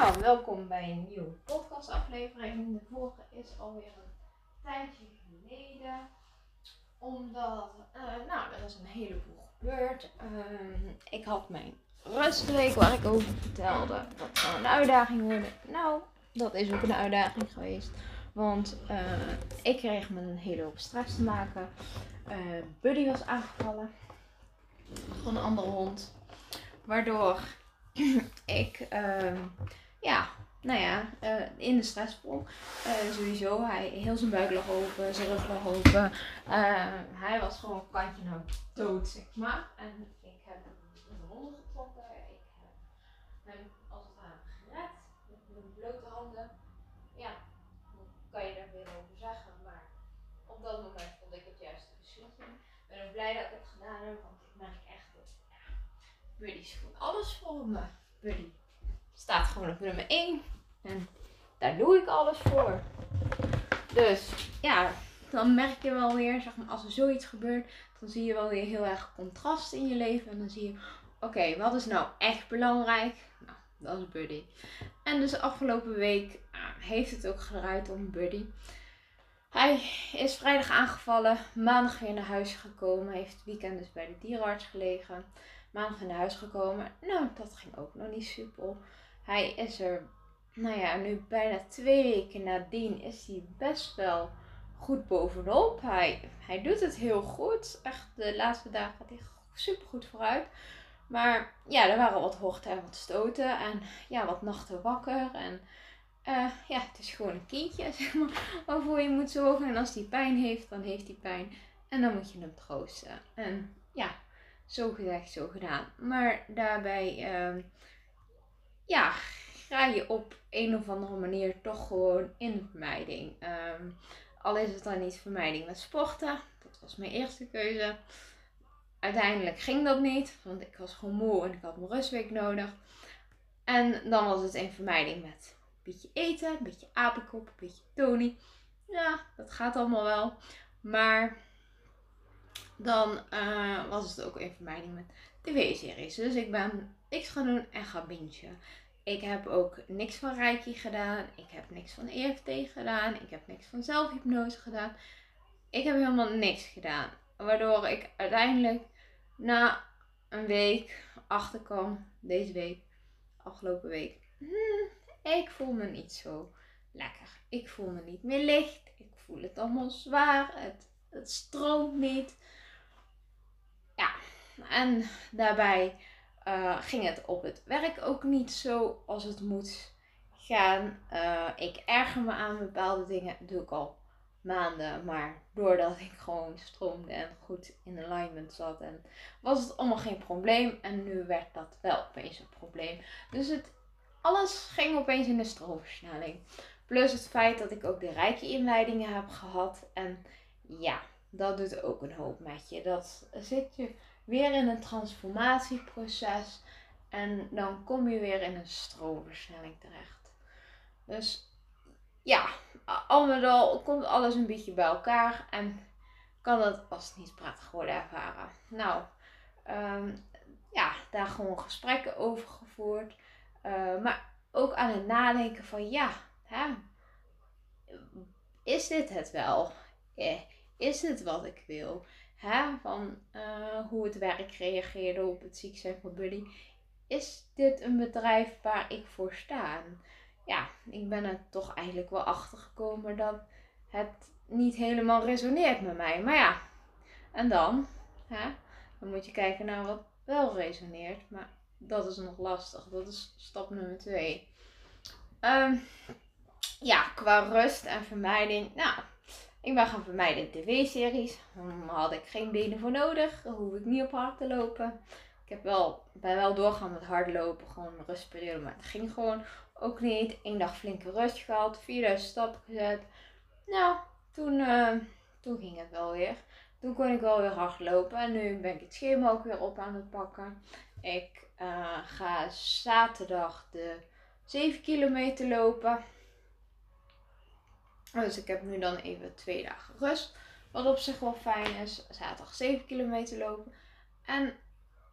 Nou, welkom bij een nieuwe podcastaflevering. De vorige is alweer een tijdje geleden. Omdat, eh, nou, er is een heleboel gebeurd. Ehm, ik had mijn rustweek waar ik over vertelde. Dat zou een uitdaging worden. Nou, dat is ook een uitdaging geweest. Want eh, ik kreeg met een hele hoop stress te maken. Eh, Buddy was aangevallen. Van een andere hond. Waardoor ik, ehm, ja, nou ja, eh, in de stress sprong. Eh, sowieso, hij, heel zijn buik lag open, zijn rug lag open. Eh, hij was gewoon kantje nou dood, zeg maar. En ik heb hem in de handen getrokken. Ik heb hem als het ware gered. Met mijn blote handen. Ja, kan je daar weer over zeggen. Maar op dat moment vond ik het juist de beslissing. Ik ben ook blij dat ik het gedaan heb, want ik merk echt dat ja, Buddy is gewoon alles voor me. Buddy staat gewoon op nummer 1. En daar doe ik alles voor. Dus ja, dan merk je wel weer, zeg maar, als er zoiets gebeurt, dan zie je wel weer heel erg contrast in je leven. En dan zie je, oké, wat is nou echt belangrijk? Nou, dat is Buddy. En dus afgelopen week heeft het ook gedraaid om Buddy. Hij is vrijdag aangevallen, maandag weer naar huis gekomen. Heeft het weekend dus bij de dierenarts gelegen. Maandag naar huis gekomen. Nou, dat ging ook nog niet super. Hij is er, nou ja, nu bijna twee weken nadien is hij best wel goed bovenop. Hij, hij doet het heel goed. Echt, de laatste dagen gaat hij super goed vooruit. Maar ja, er waren wat horten en wat stoten. En ja, wat nachten wakker. En eh, ja, het is gewoon een kindje, zeg maar, waarvoor je moet zorgen. En als hij pijn heeft, dan heeft hij pijn. En dan moet je hem troosten. En ja, zo gezegd, zo gedaan. Maar daarbij, ehm, ja, ga je op een of andere manier toch gewoon in vermijding. Ehm, al is het dan niet vermijding met sporten. Dat was mijn eerste keuze. Uiteindelijk ging dat niet, want ik was gewoon moe en ik had mijn rustweek nodig. En dan was het een vermijding met een beetje eten, een beetje apenkop, een beetje Tony. Ja, dat gaat allemaal wel. Maar dan eh, was het ook een vermijding met tv-series. Dus ik ben niks gaan doen en gaan bingen. Ik heb ook niks van Reiki gedaan. Ik heb niks van EFT gedaan. Ik heb niks van zelfhypnose gedaan. Ik heb helemaal niks gedaan. Waardoor ik uiteindelijk na een week achterkwam, deze week, afgelopen week. Hmm, ik voel me niet zo lekker. Ik voel me niet meer licht. Ik voel het allemaal zwaar. Het, het stroomt niet. Ja, en daarbij uh, ging het op het werk ook niet zo als het moet gaan. Uh, ik erger me aan bepaalde dingen. Doe ik al maanden. Maar doordat ik gewoon stroomde en goed in alignment zat. En was het allemaal geen probleem. En nu werd dat wel opeens een probleem. Dus het, alles ging opeens in de stroomversnelling. Plus het feit dat ik ook de rijke inleidingen heb gehad. En ja, dat doet ook een hoop met je. Dat zit je weer in een transformatieproces. En dan kom je weer in een stroomversnelling terecht. Dus ja, al met al komt alles een beetje bij elkaar. En kan het als niet prettig worden ervaren. Nou, um, ja, daar gewoon gesprekken over gevoerd. Uh, maar ook aan het nadenken van ja, hè, is dit het wel? Eh, is dit wat ik wil? Hè, van uh, hoe het werk reageerde op het ziek zijn van Buddy. Is dit een bedrijf waar ik voor sta? Ja, ik ben er toch eigenlijk wel achter gekomen dat het niet helemaal resoneert met mij. Maar ja, en dan? Hè? Dan moet je kijken naar wat wel resoneert. Maar dat is nog lastig. Dat is stap nummer twee. Um, ja, qua rust en vermijding. Nou, ik ben gaan vermijden tv-series. Daar had ik geen benen voor nodig. Daar hoef ik niet op hard te lopen. Ik heb wel, ben wel doorgaan met hardlopen. Gewoon een rustperiode. Maar het ging gewoon ook niet. Eén dag flinke rust gehad. 4000 stappen gezet. Nou, toen, uh, toen ging het wel weer. Toen kon ik wel weer hardlopen. En nu ben ik het schema ook weer op aan het pakken. Ik uh, ga zaterdag de 7 kilometer lopen. Dus ik heb nu dan even twee dagen rust. Wat op zich wel fijn is. Zaterdag 7 kilometer lopen. En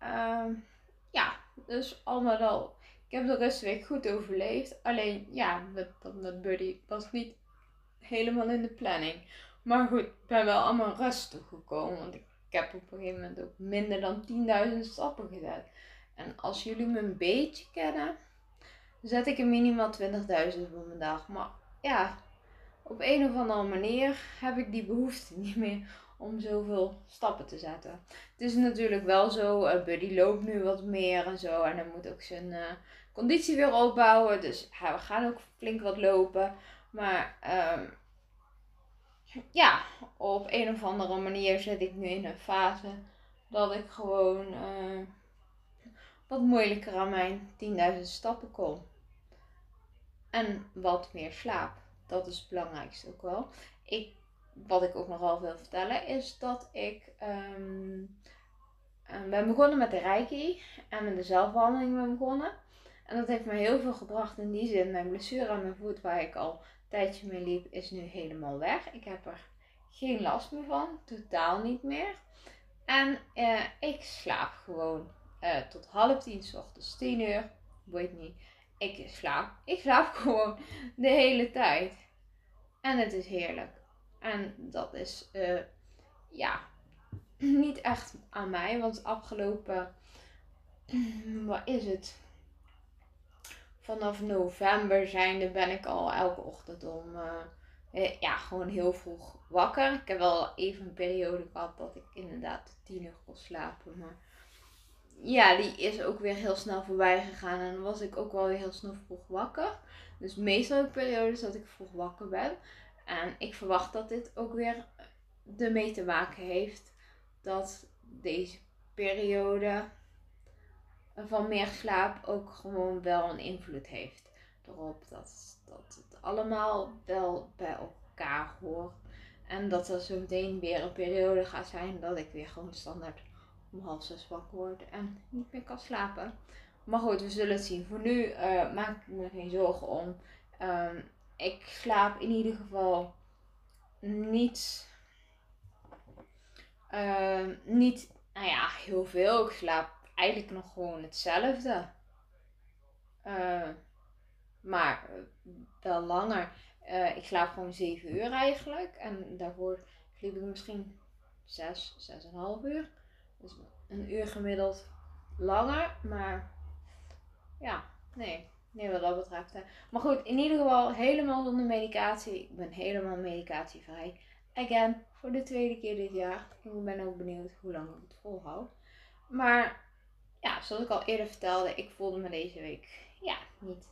uh, ja, dus allemaal al Ik heb de rustweek goed overleefd. Alleen, ja, met, met Buddy was niet helemaal in de planning. Maar goed, ik ben wel allemaal rustig gekomen. Want ik, heb op een gegeven moment ook minder dan 10.000 stappen gezet. En als jullie me een beetje kennen, zet ik een minimaal 20.000 op mijn dag. Maar ja, op een of andere manier heb ik die behoefte niet meer om zoveel stappen te zetten. Het is natuurlijk wel zo, uh, Buddy loopt nu wat meer en zo. En hij moet ook zijn uh, conditie weer opbouwen. Dus we gaan ook flink wat lopen. Maar um, ja, op een of andere manier zit ik nu in een fase dat ik gewoon uh, wat moeilijker aan mijn 10.000 stappen kom. En wat meer slaap. Dat is het belangrijkste ook wel. Ik, wat ik ook nogal wil vertellen is dat ik um, ben begonnen met de reiki en met de zelfbehandeling ben begonnen. En dat heeft me heel veel gebracht in die zin. Mijn blessure aan mijn voet, waar ik al een tijdje mee liep, is nu helemaal weg. Ik heb er geen last meer van, totaal niet meer. En uh, ik slaap gewoon uh, tot half tien s ochtends, tien uur, weet niet. Ik slaap, ik slaap gewoon de hele tijd. En het is heerlijk. En dat is, uh, ja, niet echt aan mij, want afgelopen, wat is het? Vanaf november zijnde ben ik al elke ochtend om eh, ja, gewoon heel vroeg wakker. Ik heb wel even een periode gehad dat ik inderdaad tien uur kon slapen. Maar ja, die is ook weer heel snel voorbij gegaan. En dan was ik ook wel weer heel snel vroeg wakker. Dus meestal heb periodes dat ik vroeg wakker ben. En ik verwacht dat dit ook weer ermee te maken heeft dat deze periode van meer slaap ook gewoon wel een invloed heeft erop. Dat, dat allemaal wel bij elkaar hoort. En dat er zo meteen weer een periode gaat zijn dat ik weer gewoon standaard om half zes wakker word en niet meer kan slapen. Maar goed, we zullen het zien. Voor nu uh, maak ik me geen zorgen om. Um, ik slaap in ieder geval niet, uh, niet, nou ja, heel veel. Ik slaap eigenlijk nog gewoon hetzelfde. Uh, maar wel langer. Uh, ik slaap gewoon 7 uur eigenlijk. En daarvoor sliep ik misschien 6, 6,5 uur. Dus een uur gemiddeld langer. Maar ja, nee. Nee, wat dat betreft. Maar goed, in ieder geval helemaal zonder medicatie. Ik ben helemaal medicatievrij. Again, voor de tweede keer dit jaar. Ik ben ook benieuwd hoe lang ik het volhoud. Maar ja, zoals ik al eerder vertelde, ik voelde me deze week ja, niet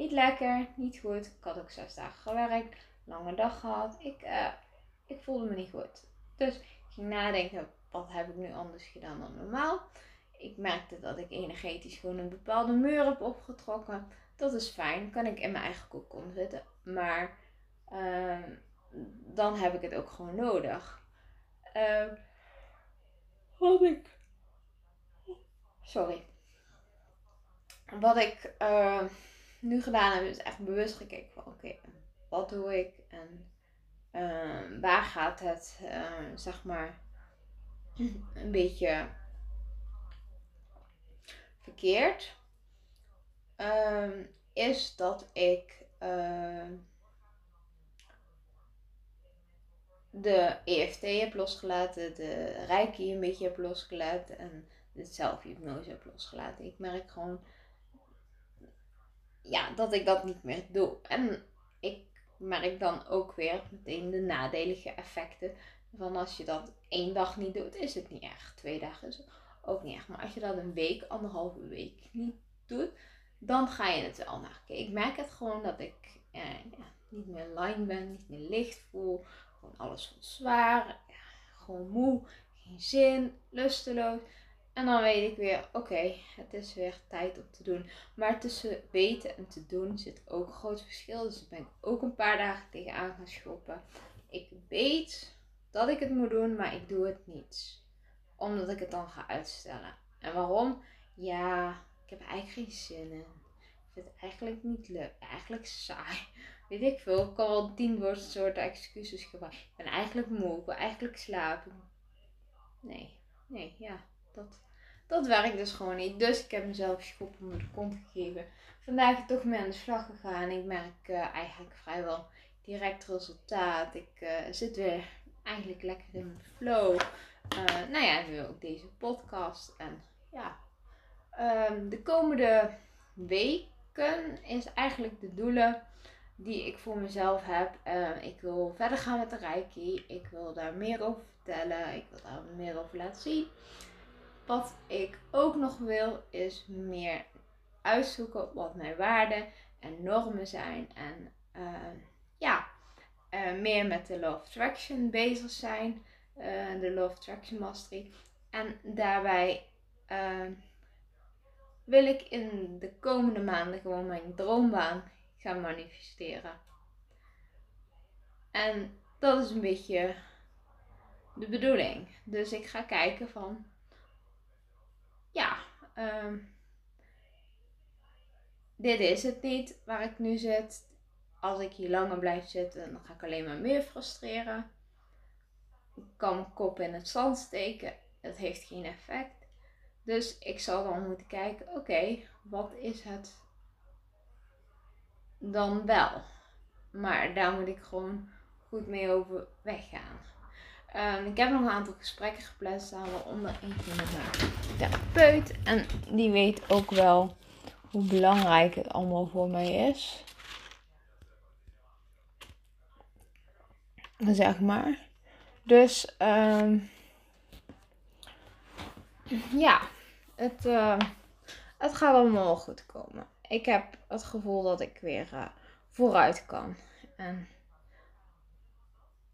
niet lekker, niet goed. Ik had ook zes dagen gewerkt, lange dag gehad. Ik, uh, ik voelde me niet goed. Dus ik ging nadenken, wat heb ik nu anders gedaan dan normaal? Ik merkte dat ik energetisch gewoon een bepaalde muur heb opgetrokken. Dat is fijn, kan ik in mijn eigen kokon zitten. Maar uh, dan heb ik het ook gewoon nodig. Uh, wat ik. Sorry. Wat ik. Uh, nu gedaan heb, is echt bewust gekeken van oké, wat doe ik en waar gaat het, zeg maar, een beetje verkeerd. Uh, is dat ik ehm, de EFT heb losgelaten, de Reiki een beetje heb losgelaten en de zelfhypnose heb losgelaten. Ik merk gewoon ja, dat ik dat niet meer doe. En ik merk dan ook weer meteen de nadelige effecten. Van als je dat één dag niet doet, is het niet erg. Twee dagen is ook niet erg. Maar als je dat een week, anderhalve week niet doet, dan ga je het wel kijken. Ik merk het gewoon dat ik eh, ja, niet meer line ben, niet meer licht voel. Gewoon alles voelt zwaar. Ja, gewoon moe, geen zin, lusteloos. En dan weet ik weer, oké, het is weer tijd om te doen. Maar tussen weten en te doen zit ook een groot verschil. Dus ik ben ook een paar dagen tegenaan gaan schoppen. Ik weet dat ik het moet doen, maar ik doe het niet. Omdat ik het dan ga uitstellen. En waarom? Ja, ik heb eigenlijk geen zin in. Ik vind het eigenlijk niet leuk. Eigenlijk saai. Weet ik veel. Ik kan wel tien soorten excuses gebruiken. Ik ben eigenlijk moe. Ik wil eigenlijk slapen. Nee. Nee, ja dat, dat werkt dus gewoon niet. Dus ik heb mezelf schop onder de kont gegeven. Vandaag toch mee aan de slag gegaan. Ik merk uh, eigenlijk vrijwel direct resultaat. Ik uh, zit weer eigenlijk lekker in mijn flow. Uh, nou ja, nu ook deze podcast. En ja, um, de komende weken is eigenlijk de doelen die ik voor mezelf heb. Uh, ik wil verder gaan met de Reiki. Ik wil daar meer over vertellen. Ik wil daar meer over laten zien. Wat ik ook nog wil is meer uitzoeken wat mijn waarden en normen zijn. En uh, ja, uh, meer met de Love Attraction bezig zijn. Uh, de Love Attraction Mastery. En daarbij wil ik in de komende maanden gewoon mijn droombaan gaan manifesteren. En dat is een beetje de bedoeling. Dus ik ga kijken van, ja, um, dit is het niet waar ik nu zit. Als ik hier langer blijf zitten, dan ga ik alleen maar meer frustreren. Ik kan mijn kop in het zand steken. Het heeft geen effect. Dus ik zal dan moeten kijken, oké, wat is het dan wel? Maar daar moet ik gewoon goed mee over weggaan. Um, ik heb nog een aantal gesprekken gepland staan, waaronder eentje met mijn therapeut. En die weet ook wel hoe belangrijk het allemaal voor mij is. Zeg maar. Dus um, ja, het, uh, het gaat allemaal goed komen. Ik heb het gevoel dat ik weer uh, vooruit kan. En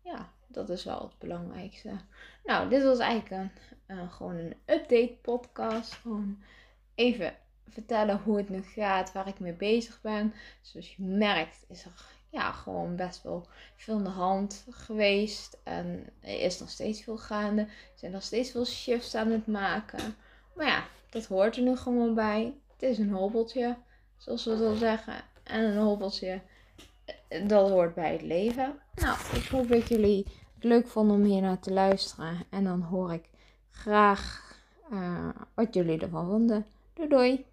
ja, dat is wel het belangrijkste. Nou, dit was eigenlijk een, uh, gewoon een update podcast. Gewoon even vertellen hoe het nu gaat, waar ik mee bezig ben. Zoals je merkt is er ja, gewoon best wel veel aan de hand geweest. En er is nog steeds veel gaande. Er zijn nog steeds veel shifts aan het maken. Maar ja, dat hoort er nu gewoon bij. Het is een hobbeltje, zoals we dat zeggen. En een hobbeltje, dat hoort bij het leven. Nou, ik hoop dat jullie het leuk vonden om hier naar te luisteren. En dan hoor ik graag uh, wat jullie ervan vonden. Doei doei!